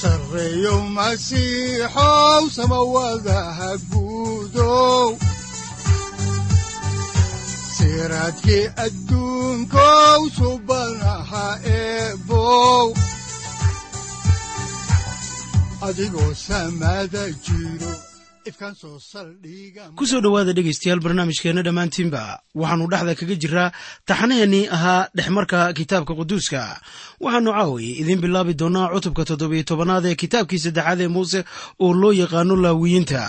sareyow masiixow samawadaha guudow siraadkii adduunkow adigoo samada jiro ku soo dhowaada dhegaystayaal barnaamijkeenna dhammaantiinba waxaannu dhexda kaga jiraa taxanaheennii ahaa dhexmarka kitaabka quduuska. Waxaannu caaway idiin bilaabi doonnaa cutubka toddobiyo tobanaad ee kitaabkii saddexaad ee muuse oo loo yaqaano laawiyiinta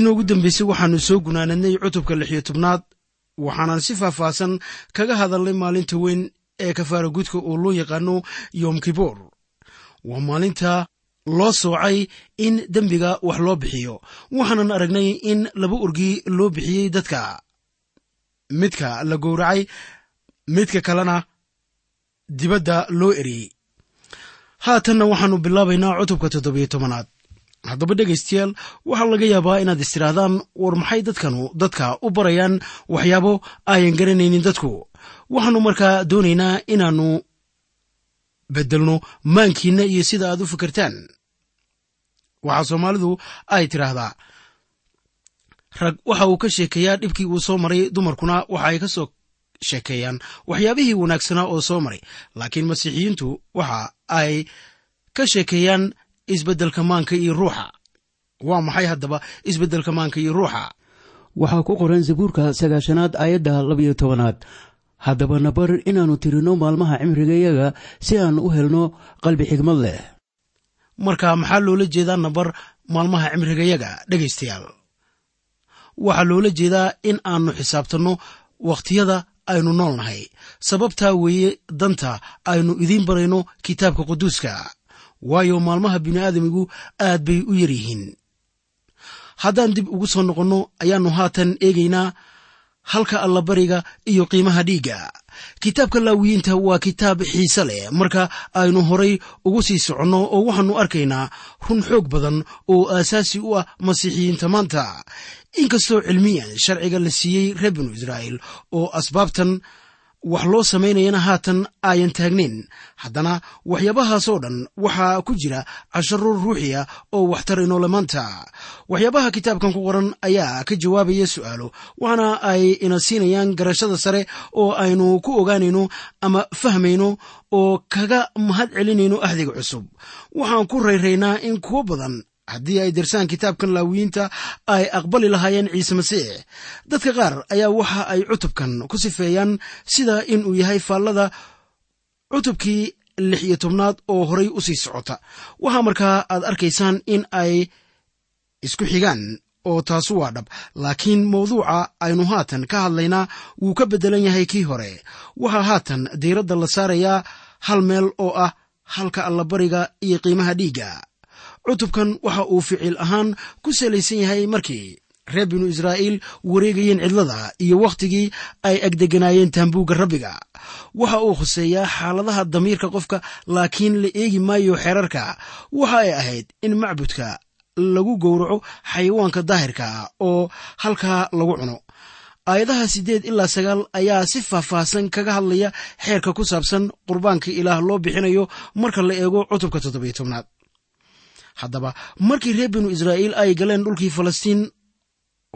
markii noogu dambaysay waxaannu soo gunaanadnay cutubka lixiyo tobnaad waxaanan si faahfaahsan kaga hadalnay maalinta weyn ee kafaara gudka oo loo yaqaano yom kiboor. Waa maalinta loo soocay in dembiga wax loo bixiyo waxaanan aragnay in laba orgi loo bixiyey dadka. Midka la gowracay midka kalena dibadda loo eriyey haatanna waxaannu bilaabaynaa cutubka toddobiyo tobanaad haddaba dhegaystayaal waxaa laga yaabaa inaad istidhaahdaan war maxay dadkanu dadka u barayaan waxyaabo ayan garanaynin dadku? Waxaannu markaa doonaynaa inaannu beddelno maankiinna iyo sida aad u fikirtaan waxaa soomaalidu ay tidhaahdaa rag waxa uu ka sheekeeyaa dhibkii uu soo maray dumarkuna waxa ay ka soo sheekeeyaan waxyaabihii wanaagsanaa oo soo maray. Laakiin masiixiyiintu waxa ay ka sheekeeyaan isbeddelka maanka iyo ruuxa. Waa maxay haddaba isbeddelka maanka iyo ruuxa? Waxaa ku qoran zabuurka sagaashanaad aayadda labayo tobanaad. Haddaba nabar inaannu tirinno maalmaha cimrigayaga si aan u helno qalbi xigmad leh. Marka maxaa loola jeedaa nabar maalmaha cimrigayaga dhegaystayaal. Waxaa loola jeedaa in aannu xisaabtanno wakhtiyada aynu nool nahay sababtaa weeye danta aynu idiin barayno kitaabka quduuska waayo maalmaha bini'aadamigu aad bay u yar yihiin haddaan dib ugu soo noqonno ayaannu haatan eegaynaa halka allabariga iyo qiimaha dhiigga. Kitaabka laawiyiinta waa kitaab xiise leh. Marka aynu horay ugu sii soconno oo waxaannu arkaynaa run xoog badan oo aasaasi u ah masiixiyiinta maanta. Inkastoo cilmiyan sharciga la siiyey reer binu israa'iil oo asbaabtan wax loo samaynayana haatan ayan taagnayn. Haddana waxyaabahaasoo dhan waxaa ku jira casharo ruuxiya oo waxtar inoole maanta. Waxyaabaha kitaabkan ku qoran ayaa ka jawaabaya su'aalo waxaana ay ina siinayaan garashada sare oo aynu ku ogaanayno ama fahmayno oo kaga mahad celinayno ahdiga cusub. Waxaan ku rayraynaa in kuwo badan haddii ay dirsaan kitaabkan laawiyiinta ay aqbali lahaayeen ciise masiix dadka qaar ayaa waxa ay cutubkan ku sifeeyaan sida inuu yahay faallada cutubkii lix iyo tobnaad oo horay u sii socota. Waxaa markaa aad arkaysaan in ay isku xigaan oo taasu waa dhab laakiin mawduuca aynu haatan ka hadlaynaa wuu ka beddelan yahay kii hore. Waxaa haatan diiradda la saarayaa hal meel oo ah halka allabariga iyo qiimaha dhiigga cutubkan waxa uu ficil ahaan ku salaysan yahay markii reer binu israa'iil wareegayeen cidlada iyo wakhtigii ay agdeganaayeen taambuugga rabbiga. Waxa uu khuseeyaa xaaladaha damiirka qofka laakiin la eegi maayo xeerarka. Waxa ay ahayd in macbudka lagu gowraco xayawaanka daahirka oo halkaa lagu cuno. Aayadaha siddeed ilaa sagaal ayaa si faahfaahsan kaga hadlaya xeerka ku saabsan qurbaanka ilaah loo bixinayo marka la eego cutubka toddobiyo tobnaad haddaba markii reer binu israa'iil ay galeen dhulkii falastiin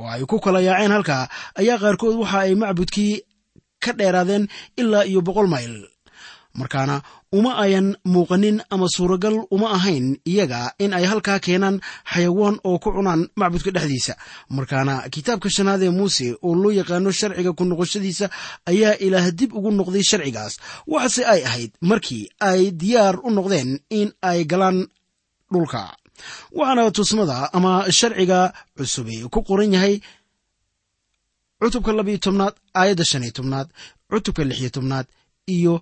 oo ay ku kala yaaceen halkaa ayaa qaarkood waxa ay macbudkii ka dheeraadeen ilaa iyo boqol mayl. Markaana uma ayan muuqanin ama suuragal uma ahayn iyaga in ay halkaa keenaan xayawaan oo ku cunaan macbudka dhexdiisa. Markaana kitaabka shanaad ee muuse oo loo yaqaano sharciga ku noqoshadiisa ayaa ilaah dib ugu noqday sharcigaas waxase ay ahayd markii ay diyaar u noqdeen in ay galaan dhulka. Waxaana tusmada ama sharciga cusubi ku qoran yahay cutubka labayo tobnaad aayadda shan iyo tobnaad cutubka lix iyo tobnaad iyo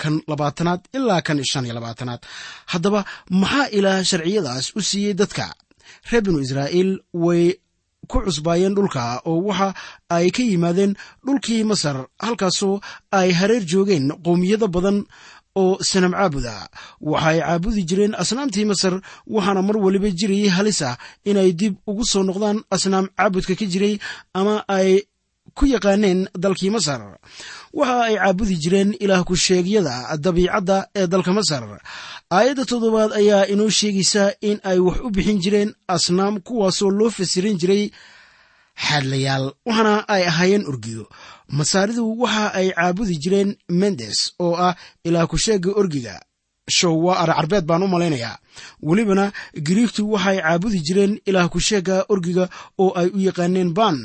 kan labaatanaad ilaa kan shan iyo labaatanaad. Haddaba maxaa ilaah sharciyadaas u siiyey dadka? Reer binu israa'iil way ku cusbaayeen dhulka oo waxa ay ka yimaadeen dhulkii masar halkaasoo ay hareer joogeen qowmiyado badan oo sanam caabuda. Waxa ay caabudi jireen asnaamtii masar waxaana mar waliba jirayay halis ah inay dib ugu soo noqdaan asnaam caabudka ka jiray ama ay ku yaqaaneen dalkii masar. Waxa ay caabudi jireen ilaah ku sheegyada dabiicadda ee dalka masar. Aayadda toddobaad ayaa inoo sheegaysa in ay wax u bixin jireen asnaam kuwaasoo loo fasirin jiray xaadlayaal waxaana ay ahaayeen orgiyo masaaridu waxa ay caabudi jireen mendes oo ah ilaah ku-sheegga orgiga. Show waa aracarbeed baan u malaynayaa. Welibana giriigtu waxay caabudi jireen ilaah ku-sheegga orgiga oo ay u yaqaaneen ban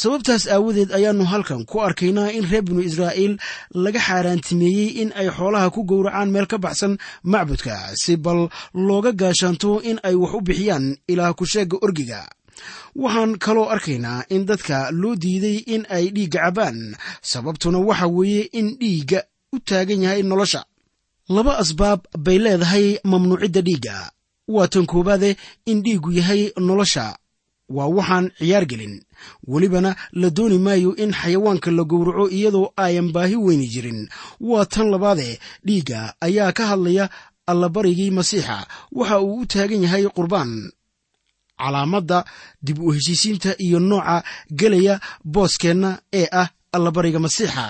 sababtaas aawadeed ayaannu halkan ku arkaynaa in reer binu israa'iil laga xaaraantimeeyey in ay xoolaha ku gowracaan meel ka baxsan macbudka si bal looga gaashaanto in ay wax u bixiyaan ilaah ku-sheegga orgiga waxaan kaloo arkaynaa in dadka loo diiday in ay dhiigga cabbaan sababtuna waxa weeye in dhiigga u taagan yahay nolosha. Laba asbaab bay leedahay mamnuucidda dhiigga. Waa tan koowaade in dhiiggu yahay nolosha. Waa waxaan ciyaar gelin. Welibana la dooni maayo in xayawaanka la gowraco iyadoo ayan baahi weyni jirin. Waa tan labaade dhiigga ayaa ka hadlaya allabarigii masiixa. Waxa uu u taagan yahay qurbaan calaamadda dib u heshiisiinta iyo nooca gelaya booskeenna ee ah allabariga masiixa.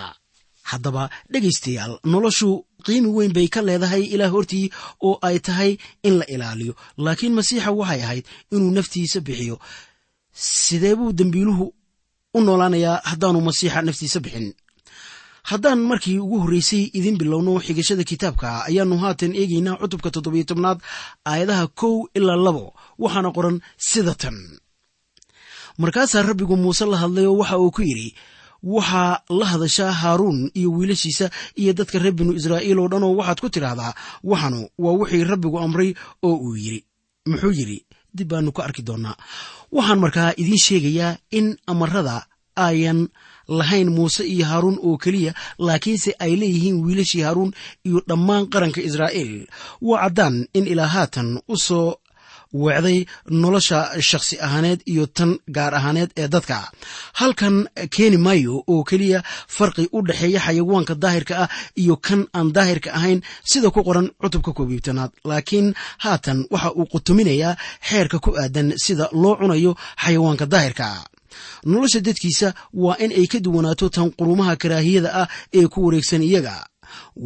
Haddaba dhegaystayaal noloshu qiimi weyn bay ka leedahay ilaah hortii oo ay tahay in la ilaaliyo. Laakiin masiixa waxay ahayd inuu naftiisa bixiyo. Sidee buu dembiiluhu u noolaanayaa haddaanu masiixa naftiisa bixin? Haddaan markii ugu horreysay idin bilowno xigashada kitaabka ayaannu haatan eegaynaa cutubka toddobiyo tobnaad aayadaha kow ilaa labo waxaana qoran sida tan. Markaasaa rabbigu muuse la hadlay oo waxa uu ku yidhi waxaa la hadashaa haaruun iyo wiilashiisa iyo dadka reer binu israa'iil oo dhan oo waxaad ku tidhaahdaa waxanu waa wixii rabbigu amray oo uu yidhi. Muxuu yidhi dib baanu ka arki doonnaa. Waxaan markaa idiin sheegayaa in amarada ayan lahayn muuse iyo haaruun oo keliya laakiinse ay leeyihiin wiilashii haaruun iyo dhammaan qaranka israa'iil. Waa caddaan in ilaa haatan u soo weecday nolosha shakhsi ahaaneed iyo tan gaar ahaaneed ee dadka. Halkan keeni maayo oo keliya farqi u dhexeeya xayawaanka daahirka ah iyo kan aan daahirka ahayn sida ku qoran cutubka koobiibtanaad laakiin haatan waxa uu qutuminayaa xeerka ku aadan sida loo cunayo xayawaanka daahirka. Nolosha dadkiisa waa in ay ka duwanaato tan qurumaha karaahiyada ah ee ku wareegsan iyaga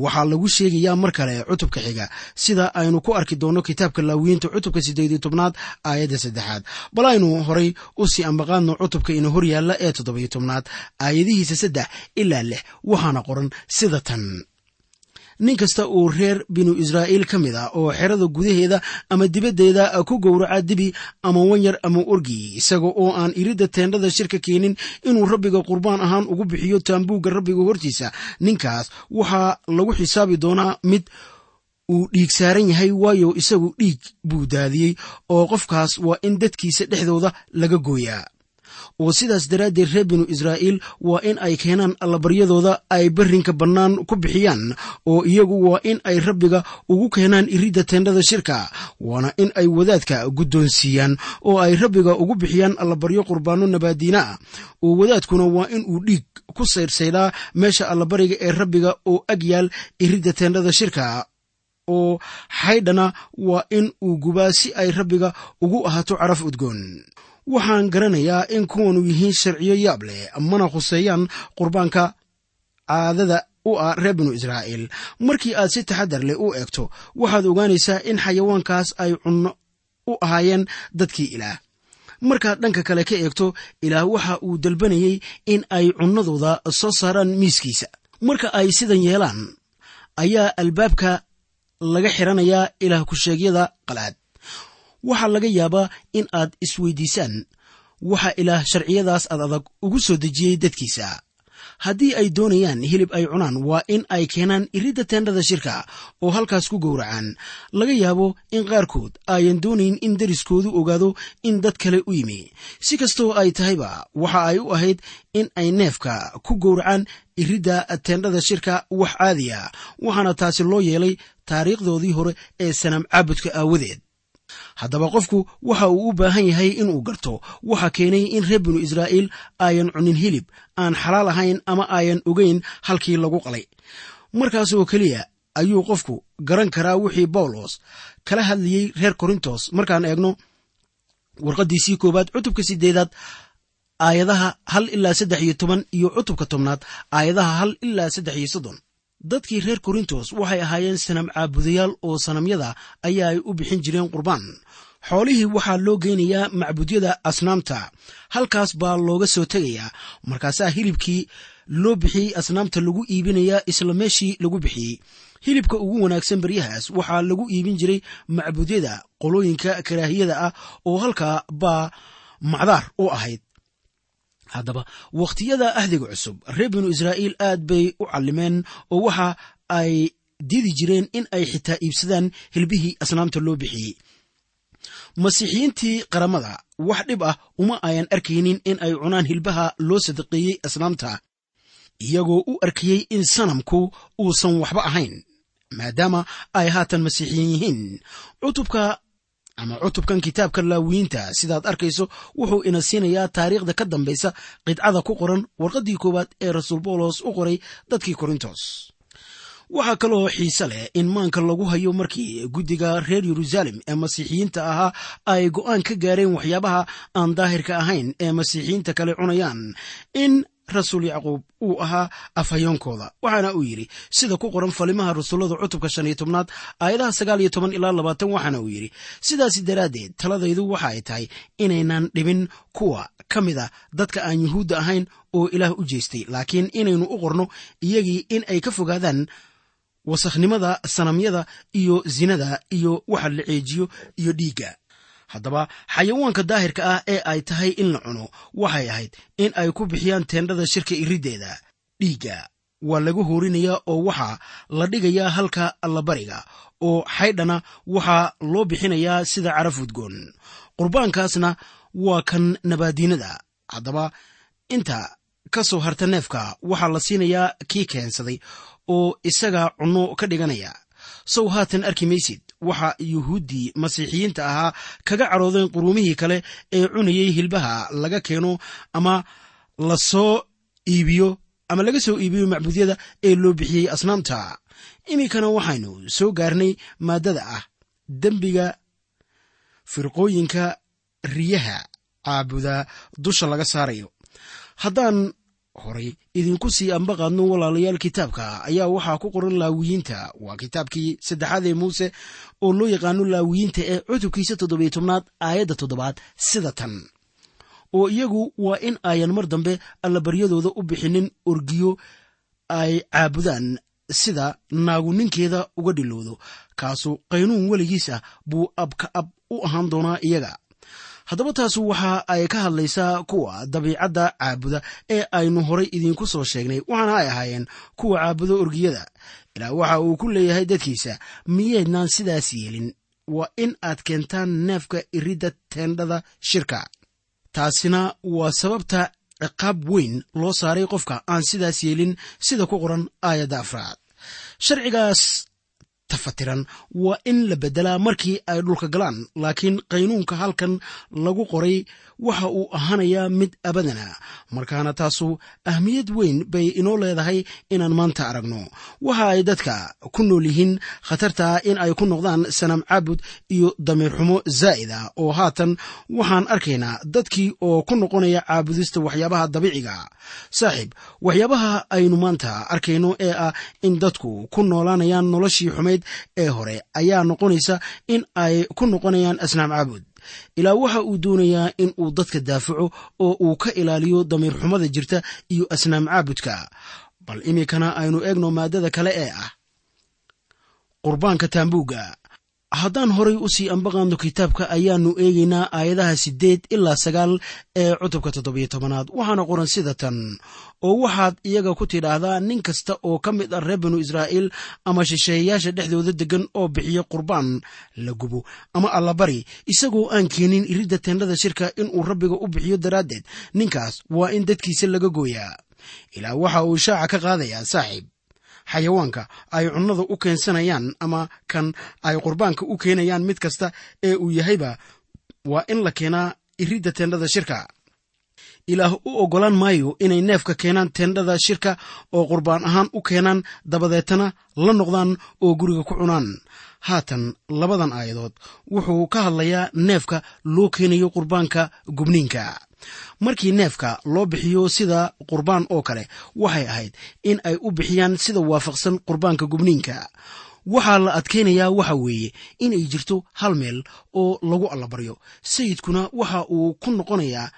waxaa lagu sheegayaa mar kale cutubka xiga sida aynu ku arki doonno kitaabka laawiyiinta cutubka siddeed iyo tobnaad aayadda saddexaad. Bal aynu horay u sii ambaqaadno cutubka ina hor yaalla ee toddobiyo tobnaad aayadihiisa saddex ilaa lix waxaana qoran sida tan nin kasta oo reer binu israa'iil ka mid ah oo xerada gudaheeda ama dibaddeeda ku gowraca dibi ama wanyar ama orgi isaga oo aan iridda teendhada shirka keenin inuu rabbiga qurbaan ahaan ugu bixiyo taambuugga rabbiga hortiisa. Ninkaas waxaa lagu xisaabi doonaa mid uu dhiig saaran yahay waayo isagu dhiig buu daadiyey oo qofkaas waa in dadkiisa dhexdooda laga gooyaa oo sidaas daraaddeed reer binu israa'iil waa in ay keenaan allabaryadooda ay berrinka bannaan ku bixiyaan oo iyagu waa in ay rabbiga ugu keenaan iridda teendhada shirka waana in ay wadaadka guddoonsiiyaan oo ay rabbiga ugu bixiyaan allabaryo qurbaanno nabaadiina oo wadaadkuna waa in uu dhiig ku saydhsaydhaa meesha allabariga ee rabbiga oo ag yaal iridda teendhada shirka oo xaydhana waa in uu gubaa si ay rabbiga ugu ahaato caraf udgoon waxaan garanayaa in kuwanu yihiin sharciyo yaab leh mana khuseeyaan qurbaanka caadada u ah reer binu israa'iil. Markii aad si taxadar leh u eegto waxaad ogaanaysaa in xayawaankaas ay cunno u ahaayeen dadkii ilaah. Markaad dhanka kale ka eegto ilaah waxa uu dalbanayey in ay cunnadooda soo saaraan miiskiisa. Marka ay sidan yeelaan ayaa albaabka laga xiranayaa ilaah ku-sheegyada qalaad waxaa laga yaabaa in aad isweydiisaan. Waxa ilaah sharciyadaas ad adag ugu soo dejiyey dadkiisa. Haddii ay doonayaan hilib ay cunaan waa in ay keenaan iridda teendhada shirka oo halkaas ku gowracaan. Laga yaabo in qaarkood ayan doonayn in deriskoodu ogaado in dad kale u yimi. Si kastoo ay tahayba waxa ay u ahayd in ay neefka ku gowracaan iridda teendhada shirka wax caadiya waxaana taasi loo yeelay taariikhdoodii hore ee sanaam caabudka aawadeed haddaba qofku waxa uu u baahan yahay inuu garto. Waxa keenay in reer binu israa'iil ayan cunin hilib aan xalaal ahayn ama ayan ogeyn halkii lagu qalay. Markaasoo keliya ayuu qofku garan karaa wixii bawlos kala hadlayey reer korintos. Markaan eegno warqaddiisii koowaad cutubka sideedaad aayadaha hal ilaa saddex iyo toban iyo cutubka tobnaad aayadaha hal ilaa saddex iyo soddon dadkii reer korintos waxay ahaayeen sanam caabudayaal oo sanamyada ayaa ay u bixin jireen qurbaan. Xoolihii waxaa loo geynayaa macbudyada asnaamta. Halkaas baa looga soo tegayaa. Markaasaa hilibkii loo bixiyey asnaamta lagu iibinayaa isla meeshii lagu bixiyey. Hilibka ugu wanaagsan baryahaas waxaa lagu iibin jiray macbudyada qolooyinka karaahiyada ah oo halkaa baa macdaar u ahayd haddaba wakhtiyada ahdiga cusub reer binu israa'iil aad bay u callimeen oo waxa ay didi jireen in ay xitaa iibsadaan hilbihii asnaamta loo bixiyey. Masiixiyiintii qaramada wax dhib ah uma ayan arkaynin in ay cunaan hilbaha loo sadaqeeyey asnaamta iyagoo u arkayey in sanamku uusan waxba ahayn maadaama ay haatan masiixiyiin yihiin. Cutubka ama cutubkan kitaabka laawiyiinta sidaad arkayso wuxuu ina siinayaa taariikhda ka dambaysa qidcada ku qoran warqaddii koowaad ee rasuul bawlos u qoray dadkii korintos. Waxaa kaloo xiise leh in maanka lagu hayo markii guddiga reer yeruusaalem ee masiixiyiinta ahaa ay go'aan ka gaareen waxyaabaha aan daahirka ahayn ee masiixiyiinta kale cunayaan. In rasuul yacquub uu ahaa afhayoonkooda waxaana uu yidhi sida ku qoran falimaha rasuullada cutubka shan iyo tobnaad aayadaha sagaal iyo toban ilaa labaatan waxaana uu yidhi. Sidaasi daraaddeed taladaydu waxa ay tahay inaynan dhibin kuwa ka mid a dadka aan yuhuudda ahayn oo ilaah u jeestay laakiin inaynu u qorno iyagii in ay ka fogaadaan wasakhnimada sanamyada iyo zinada iyo waxa la ceejiyo iyo dhiigga haddaba xayawaanka daahirka ah ee ay tahay in la cuno waxay ahayd in ay ku bixiyaan teendhada shirka iriddeeda dhiigga waa laga hoorinayaa oo waxaa la dhigayaa halka allabariga oo xaydhana waxaa loo bixinayaa sida caraf udgoon. Qurbaankaasna waa kan nabaadiinada haddaba inta ka soo harta neefka waxaa la siinayaa kii keensaday oo isaga cunno ka dhiganaya. Sow haatan arki maysid waxa yuhuuddii masiixiyiinta ahaa kaga cadhoodeen quruumihii kale ee cunayey hilbaha laga keeno ama la soo iibiyo ama laga soo iibiyo macbuudyada ee loo bixiyey asnaamta. Iminkana waxaynu soo gaarnay maaddada ah dembiga firqooyinka riyaha caabuda dusha laga saarayo. Haddaan horay. Idinku sii ambaqaadno walaalayaal kitaabka ayaa waxaa ku qoran laawiyiinta. Waa kitaabkii saddexaad ee muuse oo loo yaqaano laawiyiinta ee cutubkiisa toddobiyo tobnaad aayadda toddobaad sida tan. Oo iyagu waa in ayan mar dambe allabaryadooda u bixinin orgiyo ay caabudaan sida naagu ninkeeda uga dhilowdo kaasu qaynuun weligiis ah buu abka ab u ahaan doonaa iyaga haddaba taasu waxa ay ka hadlaysaa kuwa dabiicadda caabuda ee aynu horay idiinku soo sheegnay waxaana ay ahaayeen kuwa caabuda orgiyada. Ilaa waxa uu ku leeyahay dadkiisa miyaydnaan sidaas yeelin. Waa in aad keentaan neefka iridda teendhada shirka. Taasina waa sababta ciqaab weyn loo saaray qofka aan sidaas yeelin sida ku qoran aayadda afraad. Sharcigaas tafatiran. Waa in la beddelaa markii ay dhulka galaan laakiin qaynuunka halkan lagu qoray waxa uu ahaanayaa mid abadana. Markaana taasu ahmiyad weyn bay inoo leedahay inaan maanta aragno. Waxa ay dadka ku nool yihiin khatarta in ay ku noqdaan sanam caabud iyo damiir xumo zaa'ida oo haatan waxaan arkaynaa dadkii oo ku noqonaya caabudista waxyaabaha dabiiciga. Saaxiib waxyaabaha aynu maanta arkayno ee ah in dadku ku noolaanayaan noloshii xumayd ee hore ayaa noqonaysa in ay ku noqonayaan asnaam caabud ilaa waxa uu doonayaa in uu dadka daafaco oo uu ka ilaaliyo damiir xumada jirta iyo asnaam caabudka bal iminkana aynu eegno maaddada kale ee ah qurbaanka taambuugga haddaan horay u sii ambaqaadno kitaabka ayaannu eegaynaa aayadaha siddeed ilaa sagaal ee cutubka toddobiyo tobanaad. Waxaana qoran sida tan oo waxaad iyaga ku tidhaahdaa nin kasta oo ka mid ah reer binu israa'iil ama shisheeyayaasha dhexdooda deggan oo bixiya qurbaan la gubo ama allabari isagoo aan keenin iridda teendhada shirka inuu rabbiga u bixiyo daraaddeed. Ninkaas waa in dadkiisa laga gooyaa. Ilaa waxa uu shaaca ka qaadayaa saaxiib xayawaanka ay cunnada u keensanayaan ama kan ay qurbaanka u keenayaan mid kasta ee uu yahayba waa in la keenaa iridda teendhada shirka. Ilaah u oggolaan maayo inay neefka keenaan teendhada shirka oo qurbaan ahaan u keenaan dabadeetana la noqdaan oo guriga ku cunaan. Haatan labadan aayadood wuxuu ka hadlayaa neefka loo keenayo qurbaanka gubniinka markii neefka loo bixiyo sida qurbaan oo kale waxay ahayd in ay u bixiyaan sida waafaqsan qurbaanka gubniinka. Waxaa la adkaynayaa waxa weeye inay jirto hal meel oo lagu allabaryo. Sayidkuna waxa uu ku noqonayaa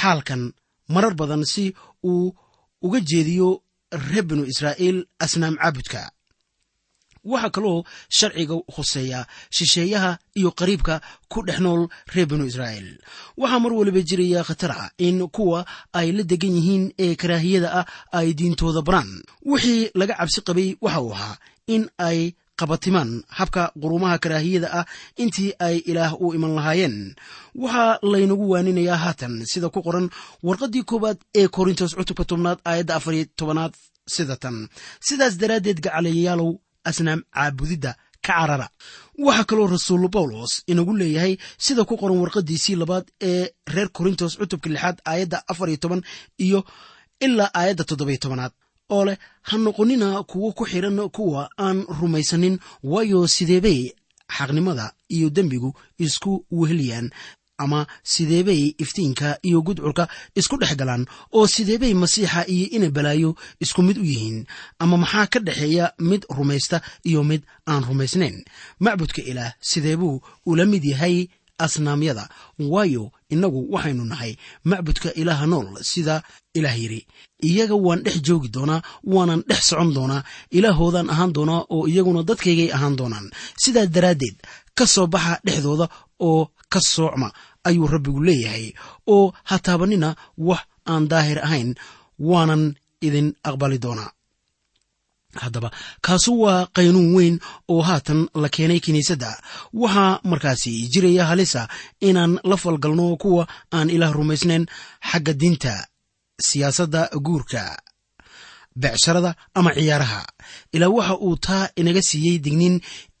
xaalkan marar badan si uu uga jeediyo reer binu israa'iil asnaam caabudka waxaa kaloo sharciga khuseeya shisheeyaha iyo qariibka ku dhex nool reer binu israa'iil. Waxaa mar waliba jiraya khatar ah in kuwa ay la degan yihiin ee karaahiyada ah ay diintooda baraan wixii laga cabsi qabay waxa uu ahaa in ay qabatimaan habka qurumaha karaahiyada ah intii ay ilaah u iman lahaayeen. Waxaa laynagu waaninayaa haatan sida ku qoran warqaddii koowaad ee korintos cutubka tobnaad aayadda afariyo tobanaad sida tan. Sidaas daraaddeed gacalayayaalow asnaam caabudidda ka carara. Waxaa kaloo rasuul bawlos inagu leeyahay sida ku qoran warqaddiisii labaad ee reer korintos cutubka lixaad aayadda afar iyo toban iyo ilaa aayadda toddobiyo tobanaad. Oo leh ha noqonina kuwo ku xidhan kuwa aan rumaysanin waayo sideebay xaqnimada iyo dembigu isku weheliyaan ama sideebay iftiinka iyo gudcurka isku dhex galaan oo sideebay masiixa iyo ina balaayo isku mid u yihiin? Ama maxaa ka dhexeeya mid rumaysta iyo mid aan rumaysnayn? Macbudka ilaah sideebuu ula mid yahay asnaamyada? Waayo innagu waxaynu nahay macbudka ilaaha nool sida ilaah yidhi. Iyaga waan dhex joogi doonaa waanan dhex socon doonaa. Ilaahoodaan ahaan doonaa oo iyaguna dadkaygay ahaan doonaan. Sidaas daraaddeed ka soo baxa dhexdooda oo ka soocma ayuu rabbigu leeyahay oo ha taabanina wax aan daahir ahayn waanan idin aqbali doonaa. Haddaba kaasu waa qaynuun weyn oo haatan la keenay kiniisadda. Waxaa markaasi jiraya halisa inaan la falgalno kuwa aan ilaah rumaysnayn xagga diinta siyaasadda guurka beecsharada ama ciyaaraha. Ilaa waxa uu taa inaga siiyey digniin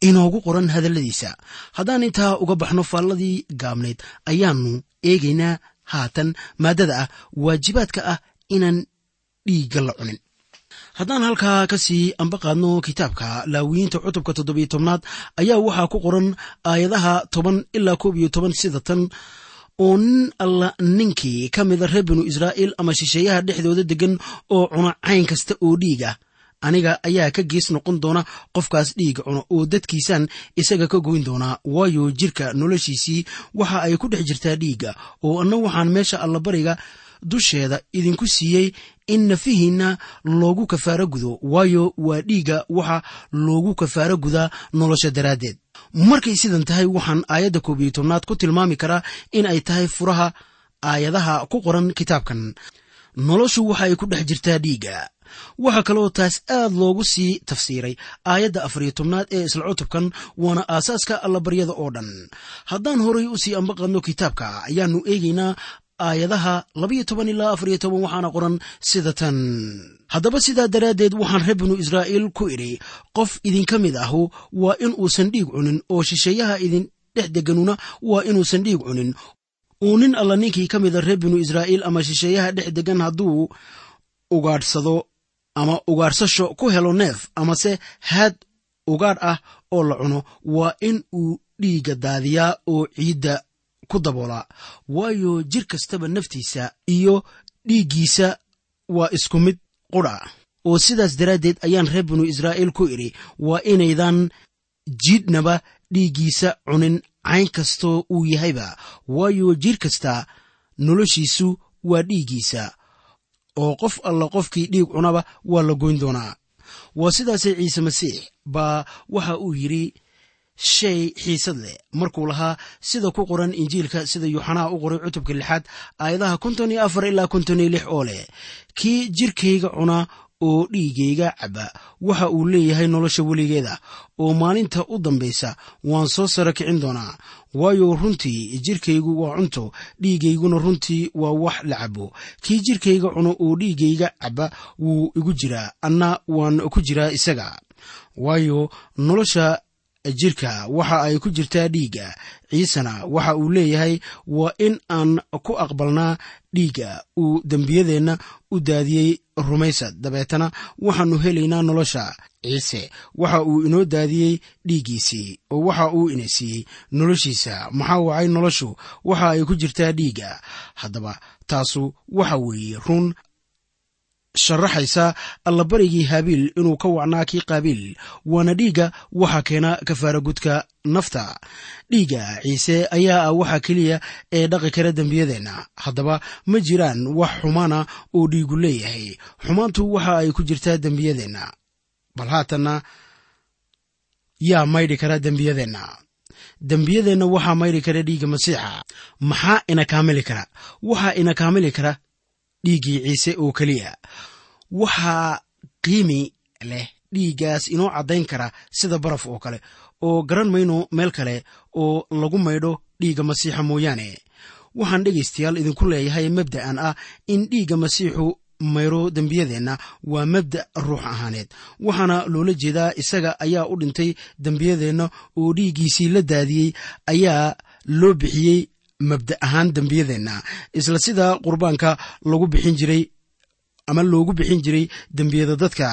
inoogu qoran hadalladiisa. Haddaan intaa uga baxno faalladii gaabnayd ayaannu eegaynaa haatan maaddada ah waajibaadka ah inaan dhiigga la cunin. Haddaan halkaa ka sii amba qaadno kitaabka laawiyiinta cutubka toddobiyo tobnaad ayaa waxaa ku qoran aayadaha toban ilaa koob iyo toban sida tan nin alla ninkii ka mida reer binu israa'iil ama shisheeyaha dhexdooda deggan oo cuna cayn kasta oo dhiig ah. Aniga ayaa ka gees noqon doona qofkaas dhiiga cuno oo dadkiisaan isaga ka goyn doonaa waayo jirka noloshiisii waxa ay ku dhex jirtaa dhiigga oo anna waxaan meesha allabariga dusheeda idinku siiyey in nafihiinna loogu kafaaro gudo. Waayo waa dhiigga waxa loogu kafaaro gudaa nolosha daraaddeed markay sidan tahay waxaan aayadda koob iyo tobnaad ku tilmaami karaa in ay tahay furaha aayadaha ku qoran kitaabkan. Noloshu waxa ay ku dhex jirtaa dhiigga. Waxaa kaloo taas aad loogu sii tafsiiray aayadda afariyo tobnaad ee isla cutubkan waana aasaaska allabaryada oo dhan. Haddaan horay u sii ambaqadno kitaabka ayaannu eegaynaa aayadaha labayo toban ilaa afariyo toban waxaana qoran sida tan. Haddaba sidaa daraaddeed waxaan reer binu israa'iil ku idhi qof idinka mid ahu waa in uusan dhiig cunin oo shisheeyaha idin dhex deganuna waa inuusan dhiig cunin. Uu nin alla ninkii ka mida reer binu israa'iil ama shisheeyaha dhex degan hadduu ugaadhsado ama ugaadhsasho ku helo neef amase haad ugaadh ah oo la cuno waa in uu dhiigga daadiyaa oo ciidda ku daboolaa waayo jir kastaba naftiisa iyo dhiiggiisa waa isku mid qudha oo sidaas daraaddeed ayaan reer binu israa'iil ku idhi waa inaydan jiidhnaba dhiiggiisa cunin cayn kastoo uu yahayba. Waayo jir kasta noloshiisu waa dhiiggiisa. Oo qof alla qofkii dhiig cunaba waa la goyn doonaa. Waa sidaasee ciise masiix baa waxa uu yidhi shay xiisad leh. Markuu lahaa sida ku qoran injiilka sida yuuxanaa u qoray cutubka lixaad aayadaha konton iyo afar ilaa konton iyo lix oo leh kii jirkayga cunaa oo dhiigayga caba waxa uu leeyahay nolosha weligeeda. Oo maalinta u dambaysa waan soo sara kicin doonaa. Waayo runtii jirkaygu waa cunto dhiigayguna runtii waa wax la cabo kii jirkayga cuno oo dhiigayga caba wuu igu jiraa. Anna waan ku jiraa isaga. Waayo nolosha jirka waxa ay ku jirtaa dhiigga. Ciisena waxa uu leeyahay waa in aan ku aqbalnaa dhiigga. Uu dembiyadeenna u daadiyey rumaysad dabeetana waxaannu helaynaa nolosha. Ciise waxa uu inoo daadiyey dhiiggiisii oo waxa uu ina siiyey noloshiisa. Maxaa wacay noloshu? Waxa ay ku jirtaa dhiigga. Haddaba taasu waxa weeye run sharaxaysa allabarigii haabiil inuu ka wacnaa kii qaabiil waana dhiigga waxaa keena kafaaragudka nafta. Dhiigga ciise ayaa ah waxa keliya ee dhaqi kara dembiyadeenna. Haddaba ma jiraan wax xumaana oo dhiigu leeyahay. Xumaantu waxa ay ku jirtaa dembiyadeenna. Bal haatanna yaa maydhi kara dembiyadeenna. Dembiyadeenna waxaa maydhi kara dhiigga masiixa. Maxaa ina kaamili kara? Waxaa ina kaamili kara? Dhiiggii ciise oo keliya waxaa qiimi leh dhiiggaas inoo caddayn kara sida baraf oo kale oo garan mayno meel kale oo lagu maydho dhiigga masiixa mooyaane. Waxaan dhegaystayaal idinku leeyahay mabda'an ah in dhiigga masiixu mayro dembiyadeenna waa mabda' ruux ahaaneed. Waxaana loola jeedaa isaga ayaa u dhintay dembiyadeenna oo dhiiggiisii la daadiyey ayaa loo bixiyey mabda ahaan dembiyadeenna. Isla sida qurbaanka lagu bixin jiray ama loogu bixin jiray dembiyada dadka.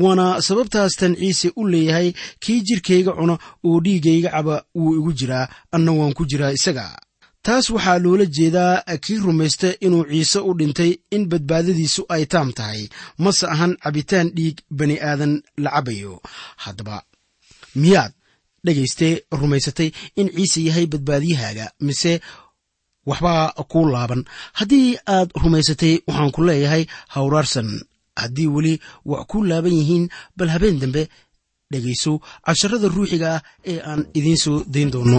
Waana sababtaastan ciise u leeyahay kii jirkayga cuna oo dhiigayga caba wuu igu jiraa anna waan ku jiraa isaga. Taas waxaa loola jeedaa kii rumaysta inuu ciise u dhintay in badbaadadiisu ay taam tahay. Mase ahan cabitaan dhiig bani aadan la cabayo. Haddaba miyaad dhagaystee rumaysatay in ciise yahay badbaadiyahaaga mise waxbaa ku laaban. Haddii aad rumaysatay waxaan ku leeyahay hawraarsan. Haddii weli wax ku laaban yihiin bal habeen dambe dhegayso casharada ruuxiga ah ee aan idiin soo dayn doonno.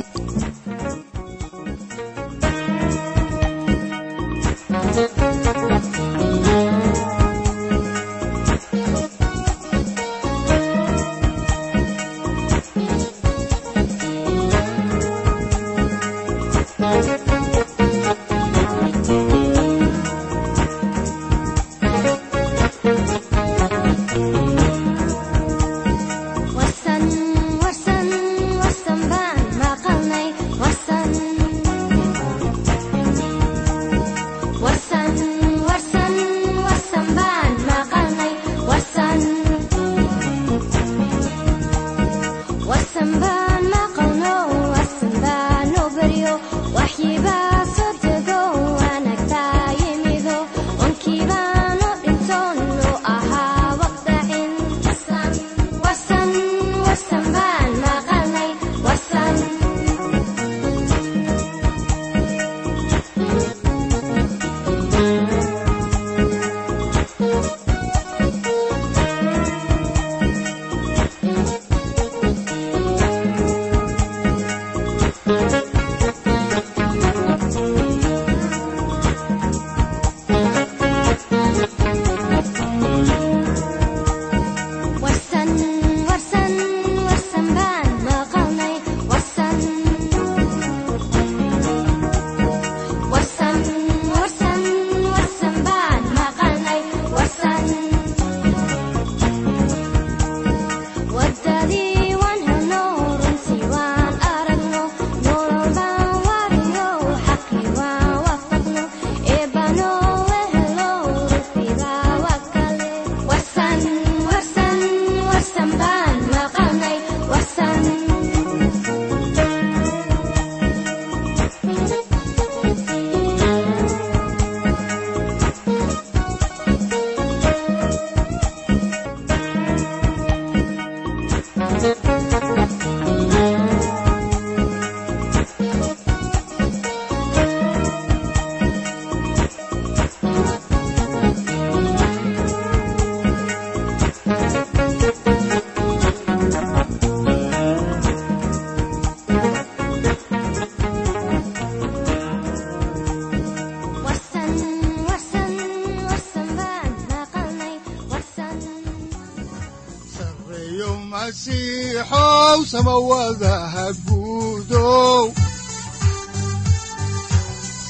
Samawadaha guudow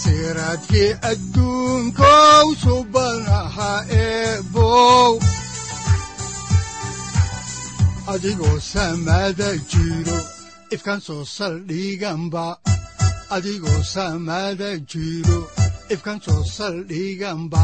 siraadkii adduunkow subanaha eebow adigoo samada jiro ifkan soo saldhiganba adigoo samada jiro ifkan soo saldhiganba